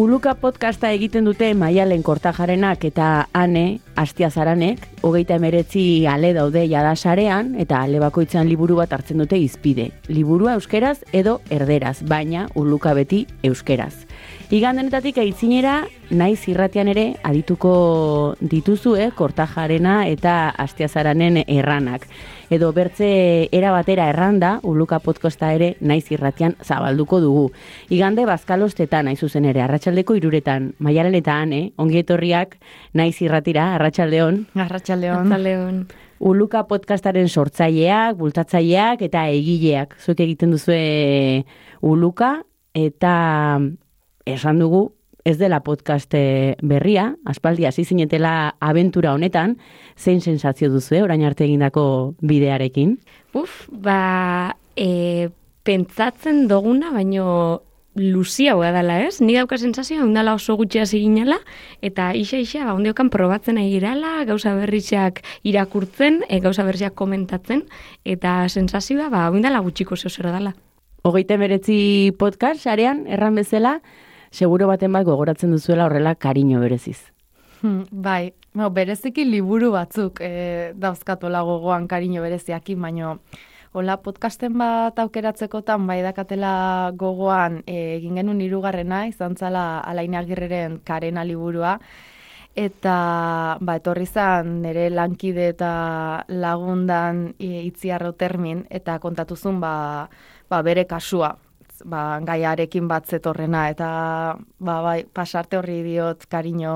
Uluka podcasta egiten dute Maialen Kortajarenak eta Ane Astiazaranek, hogeita emeretzi ale daude jada sarean eta ale bakoitzan liburu bat hartzen dute izpide. Liburua euskeraz edo erderaz, baina Uluka beti euskeraz. Igandenetatik aitzinera, naiz irratian ere adituko dituzue Kortajarena eta Astiazaranen erranak edo bertze era batera erranda, uluka podkosta ere naiz irratian zabalduko dugu. Igande bazkalostetan nahi zuzen ere, arratsaldeko iruretan, maialen eta ane, ongi etorriak naiz irratira, arratsaldeon. Arratxaldeon. Arratxaldeon. Uluka podcastaren sortzaileak, bultatzaileak eta egileak. Zuek egiten duzue uluka eta esan dugu ez dela podcast eh, berria, aspaldi hasi zinetela abentura honetan, zein sensazio duzu, eh, orain arte egindako bidearekin? Uf, ba, e, pentsatzen doguna, baino luzia hoa dela, ez? Ni dauka sensazioa, ondala oso gutxi hasi eta isa isa, ba, ondiokan probatzen nahi girala, gauza berritxak irakurtzen, e, gauza berritxak komentatzen, eta sensazioa, ba, ondala gutxiko zehozera dela. Hogeite meretzi podcast, arean, erran bezala, seguro baten bat gogoratzen duzuela horrela kariño bereziz. Hmm, bai, no, bereziki liburu batzuk e, dauzkatola gogoan kariño bereziakin, baino hola podcasten bat aukeratzekotan bai dakatela gogoan e, egin genuen hirugarrena izan zala alain agirreren karena liburua, eta ba, etorri zan nire lankide eta lagundan e, itziarro termin, eta kontatuzun ba, ba, bere kasua, ba, gaiarekin bat zetorrena, eta ba, bai, pasarte horri diot kariño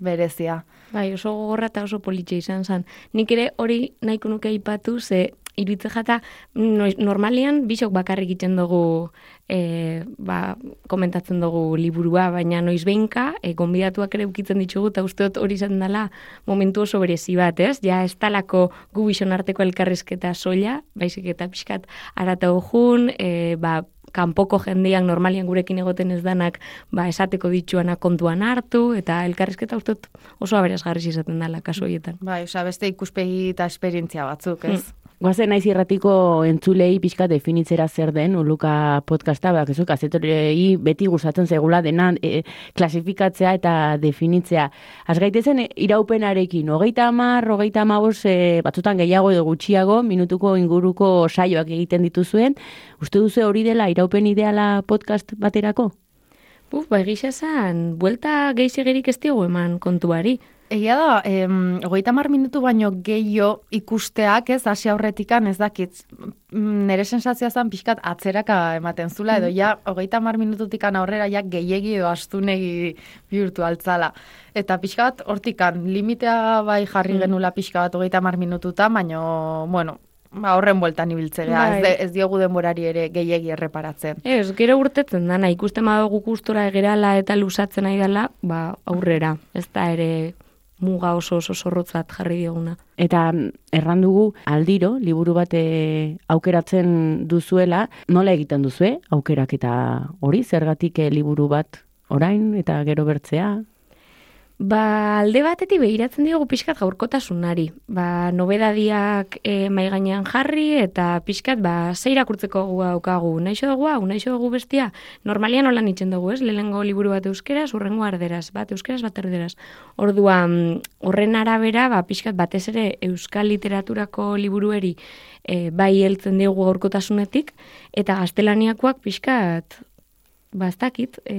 berezia. Bai, oso gogorra eta oso politxe izan zen. Nik ere hori nahiko nuke aipatu, ze iritze jata normalian bisok bakarrik egiten dugu e, ba, komentatzen dugu liburua, baina noiz behinka, e, gonbidatuak ere ukitzen ditugu, eta usteot hori izan dela momentu oso berezi bat, ez? Ja, ez talako gu bison arteko elkarrizketa soila, baizik eta pixkat arata jun, e, ba, kanpoko jendeak normalian gurekin egoten ez danak ba, esateko dituana kontuan hartu, eta elkarrizketa uste oso aberazgarriz izaten dela kasu horietan. Bai, osea, beste ikuspegi eta esperientzia batzuk, ez? Hmm. Goazen naiz irratiko entzulei pixka definitzera zer den, uluka podcasta, bak ezuk, azetorei beti gustatzen zegula dena e, klasifikatzea eta definitzea. Azgaitezen iraupenarekin, hogeita amar, hogeita amabos, e, batzutan gehiago edo gutxiago, minutuko inguruko saioak egiten dituzuen, uste duzu hori dela iraupen ideala podcast baterako? Uf, bai gisa zan, buelta gehiagerik ez diogu eman kontuari. Egia da, em, hogeita mar minutu baino gehiago ikusteak, ez, hasi aurretikan, ez dakit, mm, nire sensazioa zen pixkat atzeraka ematen zula, edo ja, hogeita mar minututikan aurrera, ja, gehiegi edo astunegi bihurtu altzala. Eta pixkat, hortikan, limitea bai jarri Mm. genula pixka bat hogeita mar minututa, baino, bueno, ba, horren bueltan ibiltzea, Bai. ez, de, ez diogu denborari ere gehiegi erreparatzen. Ez, gero urtetzen dana, ikusten badugu gustora egerala eta lusatzen nahi dela, ba, aurrera. Ez da ere muga oso oso zorrotzat jarri dioguna. Eta erran dugu aldiro, liburu bat eh, aukeratzen duzuela, nola egiten duzue aukerak eta hori, zergatik eh, liburu bat orain eta gero bertzea? Ba, alde batetik behiratzen diogu pixkat gaurkotasunari. Ba, nobedadiak e, mai gainean jarri eta pixkat ba, ze irakurtzeko gu daukagu. Naixo dugu hau, naixo dugu bestia. Normalian holan itzen dugu, ez? Lehenengo liburu bat euskeraz, urrengo arderaz, bat euskeraz, bat erderaz. Orduan, horren arabera, ba, pixkat batez ere euskal literaturako liburueri e, bai heltzen diogu gaurkotasunetik, eta gaztelaniakoak pixkat, ba, ez dakit, e,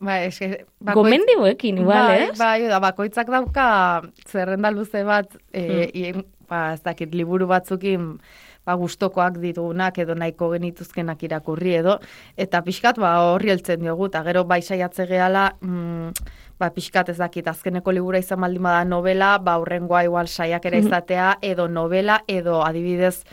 Ba, eske, gomendioekin, igual, bai, ez? Bai, da, bakoitzak dauka zerrenda luze bat, e, Hmm. ba, ez dakit, liburu batzukin ba, gustokoak ditugunak edo nahiko genituzkenak irakurri edo, eta pixkat ba, horri heltzen diogu, eta gero bai saiatze gehala, mm, ba, pixkat ez dakit, azkeneko libura izan baldin bada novela, ba, urrengoa igual saiakera Mhm. izatea, edo novela, edo adibidez,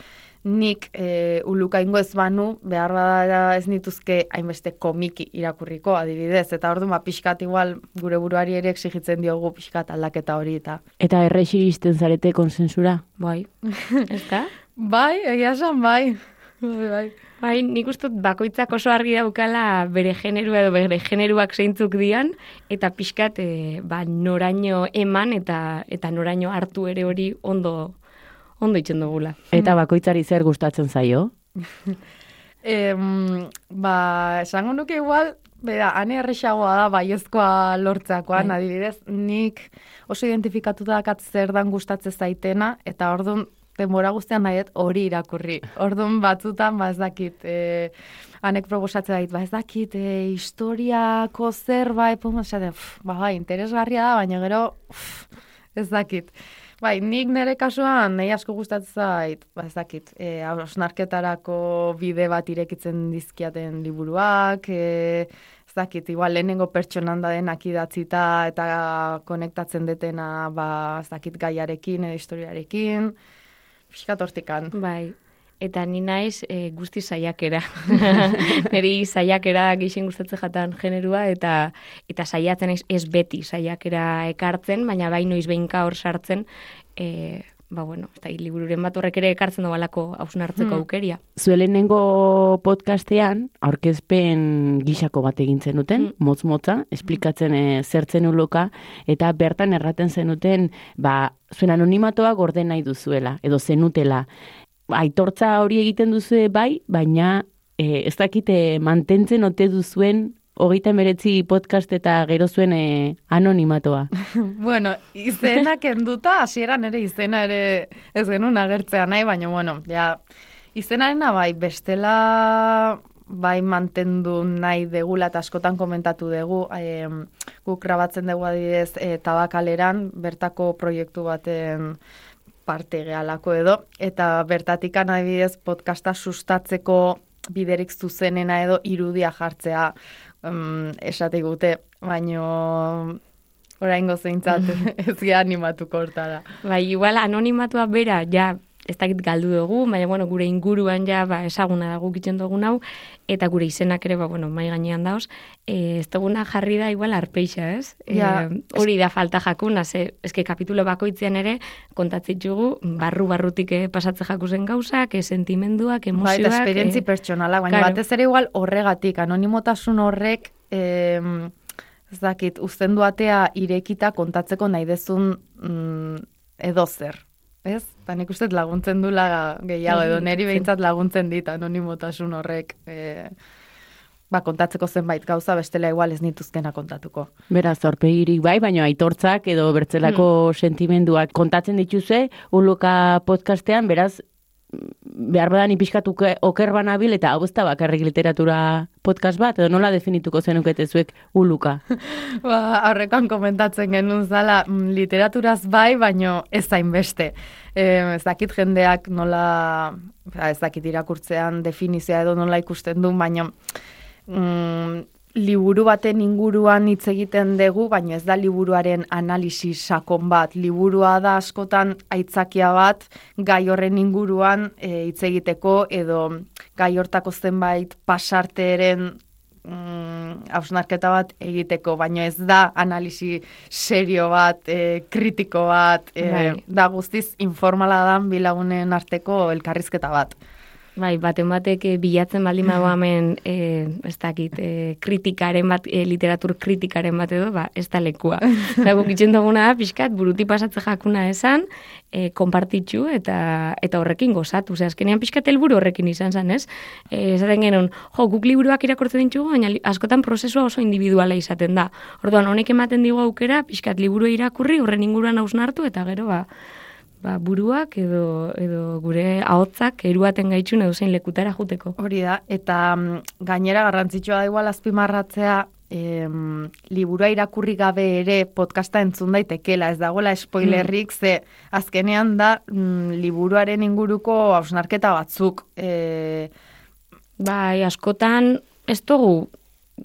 nik e, ulukaingo ez banu, behar bada ez nituzke hainbeste komiki irakurriko adibidez, eta ordu ma pixkat igual gure buruari ere exigitzen diogu pixkat aldaketa hori eta. Eta errex iristen zarete konsensura? Bai, ez da? Bai, egia esan bai. Bai, bai. Bai, nik uste bakoitzak oso argi daukala bere generua edo bere generuak zeintzuk dian, eta pixkat e, ba, noraino eman eta eta noraino hartu ere hori ondo ondo itzen dugula. Eta bakoitzari zer gustatzen zaio? Em, ba, esango nuke igual, Bera, ane erresagoa da baiezkoa lortzeakoan, Bai. adibidez, nik oso identifikatuta dakat zer dan gustatzen zaitena, eta orduan denbora guztian nahi hori irakurri. Orduan batzutan, ba ez dakit, e, anek proposatzen dait, ba ez dakit, e, historiako zerbait, ba bai, interesgarria da, baina gero, pff, ez dakit. Bai, nik nire kasuan nahi asko gustatzen zait, ba ez dakit, e, hausnarketarako bide bat irekitzen dizkiaten liburuak, e, ez dakit, igual lehenengo pertsonan da denak idatzita eta konektatzen detena, ba, ez dakit gaiarekin edo historiarekin, pixkat hortikan. Bai, eta ni naiz e, guzti saiakera. Neri saiakera gixen gustatzen jatan generua eta eta saiatzen naiz ez beti saiakera ekartzen, baina bai noiz behinka hor sartzen, e, ba bueno, eta libururen bat horrek ere ekartzen dobalako hausnartzeko Hmm. aukeria. Zuelenengo podcastean, aurkezpen gixako bat egin zenuten, Mm. motz-motza, esplikatzen e, zertzen uloka, eta bertan erraten zenuten, ba, zuen anonimatoa gorden nahi duzuela, edo zenutela. Aitortza hori egiten duzue bai, baina e, ez dakite mantentzen ote duzuen hogeita emeretzi podcast eta gero zuen e, anonimatoa. bueno, izena kenduta, hasieran ere izena ere ez genuen agertzea nahi, baina bueno, ja, izenarena bai, bestela bai mantendu nahi degula eta askotan komentatu dugu, e, guk grabatzen dugu adidez e, tabakaleran, bertako proiektu baten parte gehalako edo, eta bertatikan adibidez podcasta sustatzeko biderik zuzenena edo irudia jartzea um, esate gute, baino oraingo zeintzat ez animatuko hortara. Bai, igual anonimatua bera, ja, ez dakit galdu dugu, baina, bueno, gure inguruan ja, ba, esaguna dago gitzen dugun hau, eta gure izenak ere, ba, bueno, mai gainean dauz, e, ez duguna jarri da igual arpeixa, ez? Ja, e, hori da falta jakuna, ze, eske kapitulo bakoitzean ere, kontatzitzugu, barru-barrutik eh, pasatze jakuzen gauzak, eh, sentimenduak, Bai, emozioak. eta esperientzi eh, pertsonalak, baina claro. batez ere igual horregatik, anonimotasun horrek, em, ez dakit, uzten du atea irekita kontatzeko nahi dezun mm, edo zer. Ez? Eta nik uste laguntzen dula gehiago, edo neri behintzat laguntzen dit anonimotasun horrek e, ba, kontatzeko zenbait gauza, bestela igual ez nituzkena kontatuko. Beraz, aurpegirik bai, baina aitortzak edo bertzelako sentimenduak kontatzen dituzue, uluka podcastean, beraz, behar badan ipiskat uke- oker banabil eta hau ez da bakarrik literatura podcast bat, edo nola definituko zenukete zuek uluka. Ba, aurrekoan komentatzen genuen zala, mm, literaturaz bai, baino ez zainbeste. E, ez dakit jendeak nola, ba, ez dakit irakurtzean definizioa edo nola ikusten du, baino mm, liburu baten inguruan hitz egiten dugu, baina ez da liburuaren analisi sakon bat. Liburua da askotan aitzakia bat gai horren inguruan e, hitz egiteko edo gai hortako zenbait pasarteren mm, hausnarketa bat egiteko, baina ez da analisi serio bat, e, kritiko bat, e, Bai. da guztiz informala dan bilagunen arteko elkarrizketa bat. Bai, baten batek eh, bilatzen baldin badu hemen, eh, ez dakit, eh, kritikaren bat, eh, literatur kritikaren bat edo, ba, ez da lekua. Da, guk itxen duguna da, pixkat, buruti pasatze jakuna esan, eh, konpartitxu eta eta horrekin gozatu. Ose, azkenean pixkat helburu horrekin izan zen, ez? Eh, esaten genuen, jo, guk liburuak irakortzen ditugu, baina askotan prozesua oso individuala izaten da. Orduan, honek ematen digu aukera, pixkat liburu irakurri, horren inguruan hausnartu, eta gero, ba, ba, buruak edo, edo gure ahotzak eruaten gaitxun edo zein lekutara juteko. Hori da, eta mm, gainera garrantzitsua da igual azpimarratzea, em, liburua irakurri gabe ere podcasta entzun daitekela, ez dagoela spoilerrik, ze azkenean da mm, liburuaren inguruko hausnarketa batzuk. E, Bai, askotan ez dugu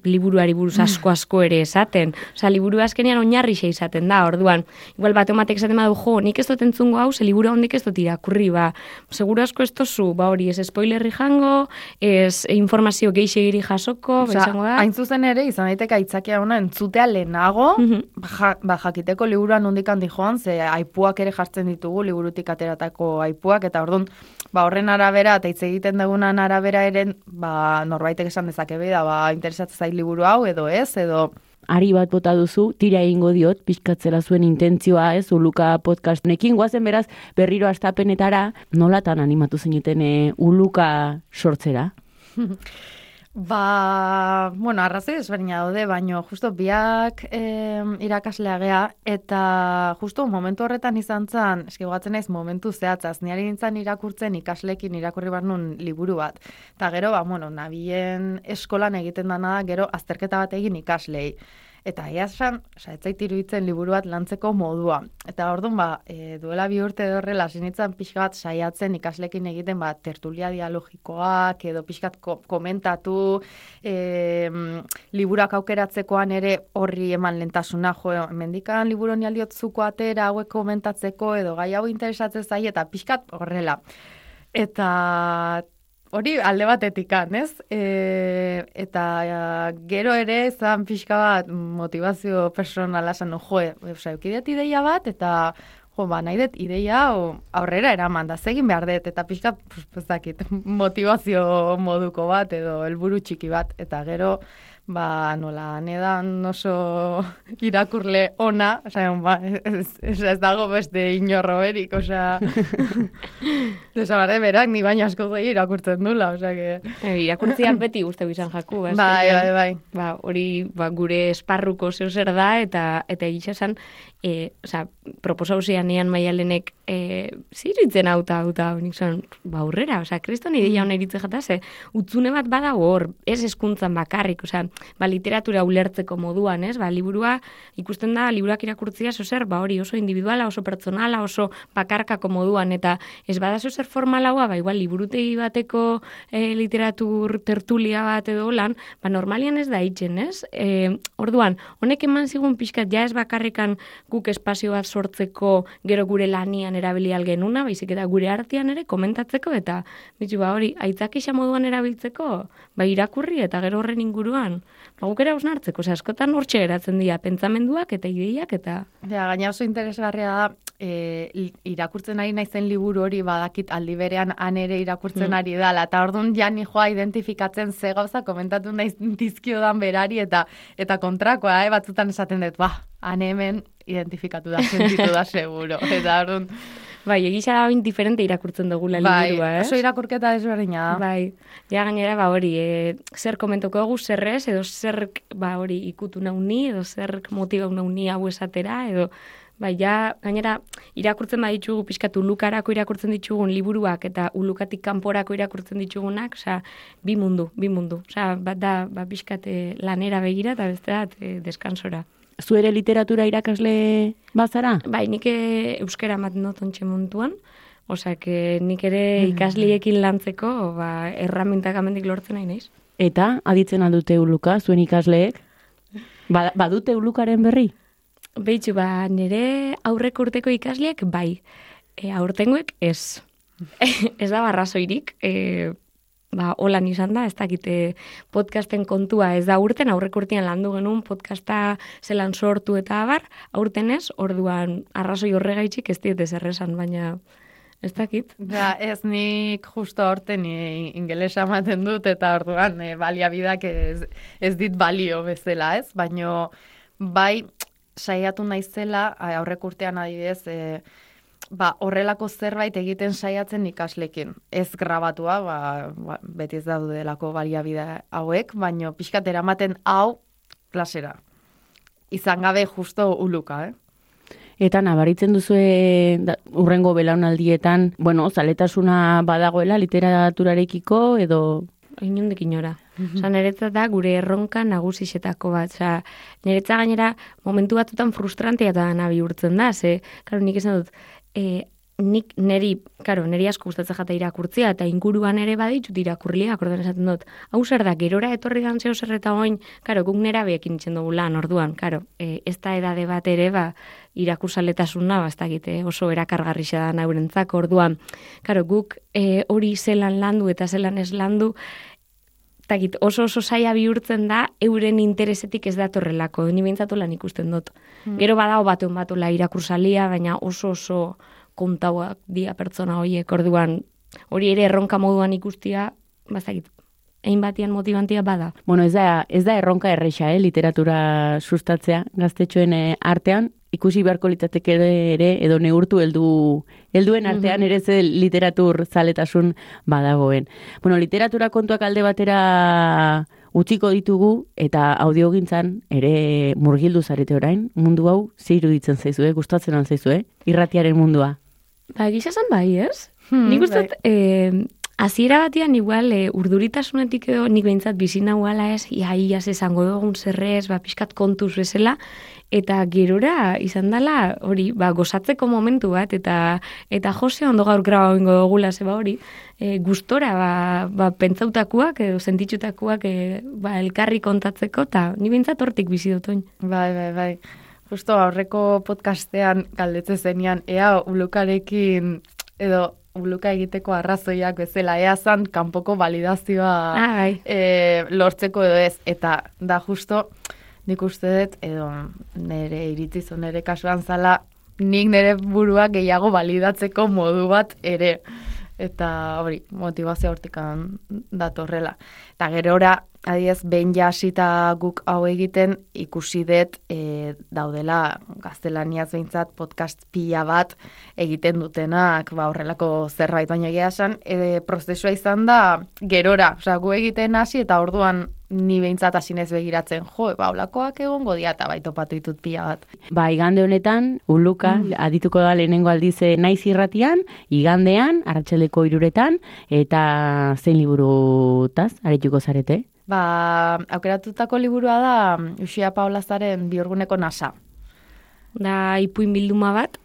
liburuari buruz asko asko ere esaten. Osea, liburu azkenean oinarrixe izaten da, orduan. Igual bat ematek esaten badu, jo, nik ez dut entzungo hau, ze liburu hondik ez dut irakurri, ba. Seguro asko ez tozu, ba hori, ez spoilerri jango, ez informazio geixegiri jasoko, ba, izango da. hain zuzen ere, izan daiteke aitzakia ona entzutea lehenago, Mhm. ba, ja- ba, jakiteko liburuan nondik handi joan, ze aipuak ere jartzen ditugu, liburutik ateratako aipuak, eta orduan, ba, horren arabera, eta hitz egiten dugunan arabera eren, ba, norbaitek esan dezake da, ba, interesatzen zait liburu hau, edo ez, edo, Ari bat bota duzu, tira egingo diot, pixkatzela zuen intentzioa, ez, uluka podcast honekin, guazen beraz, berriro astapenetara, nolatan animatu zineten e, uluka sortzera? Ba, bueno, arrazoi desberdina daude, baino justo biak eh, irakaslea gea, eta justo momentu horretan izan zen, eski gogatzen naiz momentu zehatzaz, niari nintzen irakurtzen ikaslekin irakurri bar nun liburu bat. Eta gero, ba, bueno, nabien eskolan egiten dana da, gero azterketa bat egin ikaslei. Eta ia oza, etzait iruditzen liburu bat lantzeko modua. Eta orduan, ba, e, duela bi urte horrela, sinitzen pixka bat saiatzen ikaslekin egiten, ba, tertulia dialogikoak, edo pixkat ko komentatu, e, liburak aukeratzekoan ere horri eman lentasuna, jo, mendikan liburu ni atera, hauek komentatzeko, edo gai hau interesatzen zai, eta pixkat horrela. Eta hori alde batetik ez? E, eta gero ere zan pixka bat motivazio personala zan, jo, oza, eukidet ideia bat, eta jo, ba, nahi dut ideia o, aurrera eraman da, zegin behar dut, eta pixka, pues, motivazio moduko bat, edo helburu txiki bat, eta gero, ba, nola, nedan oso irakurle ona, oza, ba, ez, ez, ez dago beste inorro berik, oza, desabare berak, ni baina asko gehi irakurtzen dula, oza, que... E, irakurtzian beti guzti bizan jaku, bai, bai, bai. Ba, hori, ba, gure esparruko zeu zer da, eta, eta egitza zen, e, oza, proposauzian ean maialenek, e, ziritzen auta, auta, nik zon, ba, aurrera, oza, kriston ideia hona iritze jata, ze, utzune bat bada hor, ez eskuntzan bakarrik, oza, ba, literatura ulertzeko moduan, ez? Ba, liburua ikusten da liburuak irakurtzia zer, ba, hori oso individuala, oso pertsonala, oso bakarkako moduan eta ez bada zo zer formalagoa, ba igual liburutegi bateko e, literatur tertulia bat edo lan, ba normalian ez da itzen, ez? E, orduan, honek eman zigun pixkat ja ez bakarrikan guk espazio bat sortzeko gero gure lanian erabili algenuna, baizik eta gure artean ere komentatzeko eta bitu ba hori aitzak moduan erabiltzeko, ba irakurri eta gero horren inguruan aukera osnartzeko, ose, askotan hortxe geratzen dira pentsamenduak eta ideiak eta... Ja, gaina oso interesgarria da, e, irakurtzen ari naizen liburu hori badakit aldi berean han ere irakurtzen mm. ari dala, eta orduan ja joa identifikatzen ze gauza komentatu naiz dizkio dan berari eta eta kontrakoa, eh, batzutan esaten dut, ba, han hemen identifikatu da, sentitu da seguro, eta orduan... Bai, egisa da bain diferente irakurtzen dugu la bai, liburua, eh? oso irakurketa desberdina da. Bai, ja gainera, ba hori, e, zer komentuko dugu, zerrez, edo zer, ba hori, ikutu nauni, edo zer motiva nauni hau esatera, edo, bai, ja, gainera, irakurtzen baditugu, pixkat, ulukarako irakurtzen ditugun liburuak, eta ulukatik kanporako irakurtzen ditugunak, osea, bi mundu, bi mundu. Osea, bat da, ba, pixkat, lanera begira, eta beste da, e, deskansora zu ere literatura irakasle bazara? Bai, nik e, euskera ematen dut ontsi muntuan, Osak, nik ere mm. ikasliekin lantzeko, ba, erramintak amendik lortzen nahi naiz. Eta, aditzen aldute uluka, zuen ikasleek? Ba, badute ulukaren berri? Beitzu, ba, nire aurrek urteko ikasleek, bai. E, aurtengoek, ez. ez da barrazoirik, e, ba, holan izan da, ez dakite podcasten kontua ez da urten, aurrek urtean landu genuen podcasta zelan sortu eta abar, aurten ez, orduan arrazoi horregaitxik ez diet ezerresan, baina ez dakit. Ja, ez nik justo aurten ingelesa ematen dut eta orduan e, baliabidak ez, ez dit balio bezala ez, baino bai saiatu naizela aurrek urtean adibidez, e, ba, horrelako zerbait egiten saiatzen ikaslekin. Ez grabatua, ba, ba, beti ez daudelako baliabide hauek, baino pixkat eramaten hau klasera. Izan gabe justo uluka, eh? Eta nabaritzen duzu urrengo belaunaldietan, bueno, zaletasuna badagoela literaturarekiko edo inundik inora. Mm -hmm. da gure erronka nagusisetako bat. Osa, niretza gainera momentu batzutan frustrantea da nabi urtzen da. Ze, karo, nik esan dut, e, nik neri, karo, neri asko gustatzen jata irakurtzia, eta inguruan ere baditut irakurlia, akordan esaten dut, hau zer da, gerora etorri gantzeo zer eta oin, karo, guk nera behekin itxen dugu lan, orduan, karo, e, ez da edade bat ere, ba, irakursaletasuna, ba, ez da gite, oso erakargarri da naurentzak, orduan, karo, guk e, hori zelan landu eta zelan ez landu, Takit, oso oso saia bihurtzen da, euren interesetik ez datorrelako, ni bintzatu lan ikusten dut. Hmm. Gero badao bateun batula irakursalia, baina oso oso kontauak dia pertsona horiek orduan hori ere erronka moduan ikustia, bazakit, egin batian motivantia bada. Bueno, ez da, ez da erronka erreixa, eh, literatura sustatzea gaztetxoen eh, artean. Ikusi beharko litzateke ere edo neurtu heldu helduen artean ere ze literatur zaletasun badagoen. Bueno, literatura kontuak alde batera utziko ditugu eta audiogintzan ere murgildu zarete orain, mundu hau ze iruditzen zaizue, gustatzen al zaizue, irratiaren mundua. Ba, gisa esan bai, ez? Hmm, nik uste, bai. eh, hasiera batean igual e, urduritasunetik edo nik behintzat bizi nahuala ez, ia iaz esango dugun zerrez, ba, pixkat kontuz bezala, eta gerora izan dela hori, ba, gozatzeko momentu bat, eta eta jose ondo gaur graba ingo dugula zeba hori, e, gustora ba, ba, pentsautakuak edo sentitxutakuak e, ba, elkarri kontatzeko, eta ni behintzat hortik bizi dut oin. Bai, bai, bai. Justo aurreko podcastean galdetze zenean, ea ulukarekin edo uluka egiteko arrazoiak bezala, ea zan kanpoko validazioa Ah, bai. e, lortzeko edo ez. Eta da justo, nik uste dut, edo nire iritziz nire kasuan zala, nik nire burua gehiago validatzeko modu bat ere. Eta hori, motivazio hortikan datorrela. Eta gerora, adiez, behin jasita guk hau egiten, ikusi dut e, daudela gaztelaniaz behintzat podcast pila bat egiten dutenak, ba, horrelako zerbait, baina egia esan, e, prozesua izan da gerora, osea, gu egiten hasi eta orduan ni behintzat hasi nez begiratzen, jo, ba, olakoak egongo dira eta bai topatu ditut pila bat. Ba, igande honetan, uluka, adituko da lehenengo aldize naiz irratian, igandean, arratsaleko iruretan, eta zein liburutaz, aretuko zarete? Ba, aukeratutako liburua da Uxia Paulazaren biurguneko nasa. da ipuin bilduma bat,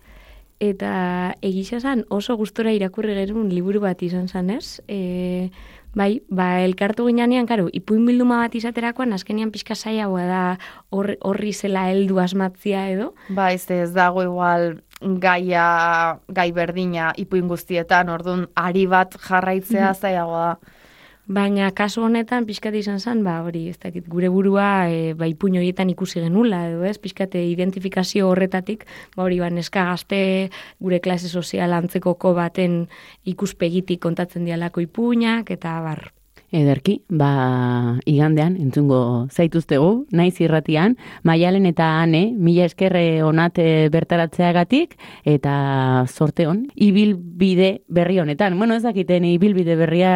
eta egisa zan oso gustora irakurri gerun liburu bat izan zan ez. E, bai, ba, elkartu ginean, karo, ipuin bilduma bat izaterakoan, azkenian pixka zailagoa da hor- horri zela heldu asmatzia edo. Ba, ez ez dago igual gaia, gai berdina ipuin guztietan, orduan ari bat jarraitzea zailagoa da. Baina kasu honetan pixkat izan zen, ba, hori, ez dakit, gure burua e, ba, ipuin horietan ikusi genula, edo ez, pixkate identifikazio horretatik, ba, hori, ba, neska gazte gure klase sozial antzekoko baten ikuspegitik kontatzen dialako ipuinak, eta bar, Ederki, ba, igandean, entzungo zaituztegu, naiz irratian, maialen eta ane, mila eskerre onate bertaratzeagatik, eta sorte hon, ibilbide berri honetan. Bueno, ez dakiten, ibilbide berria,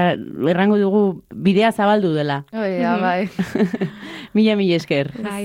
errango dugu, bidea zabaldu dela. Oia, bai. mila, mila esker. Bai.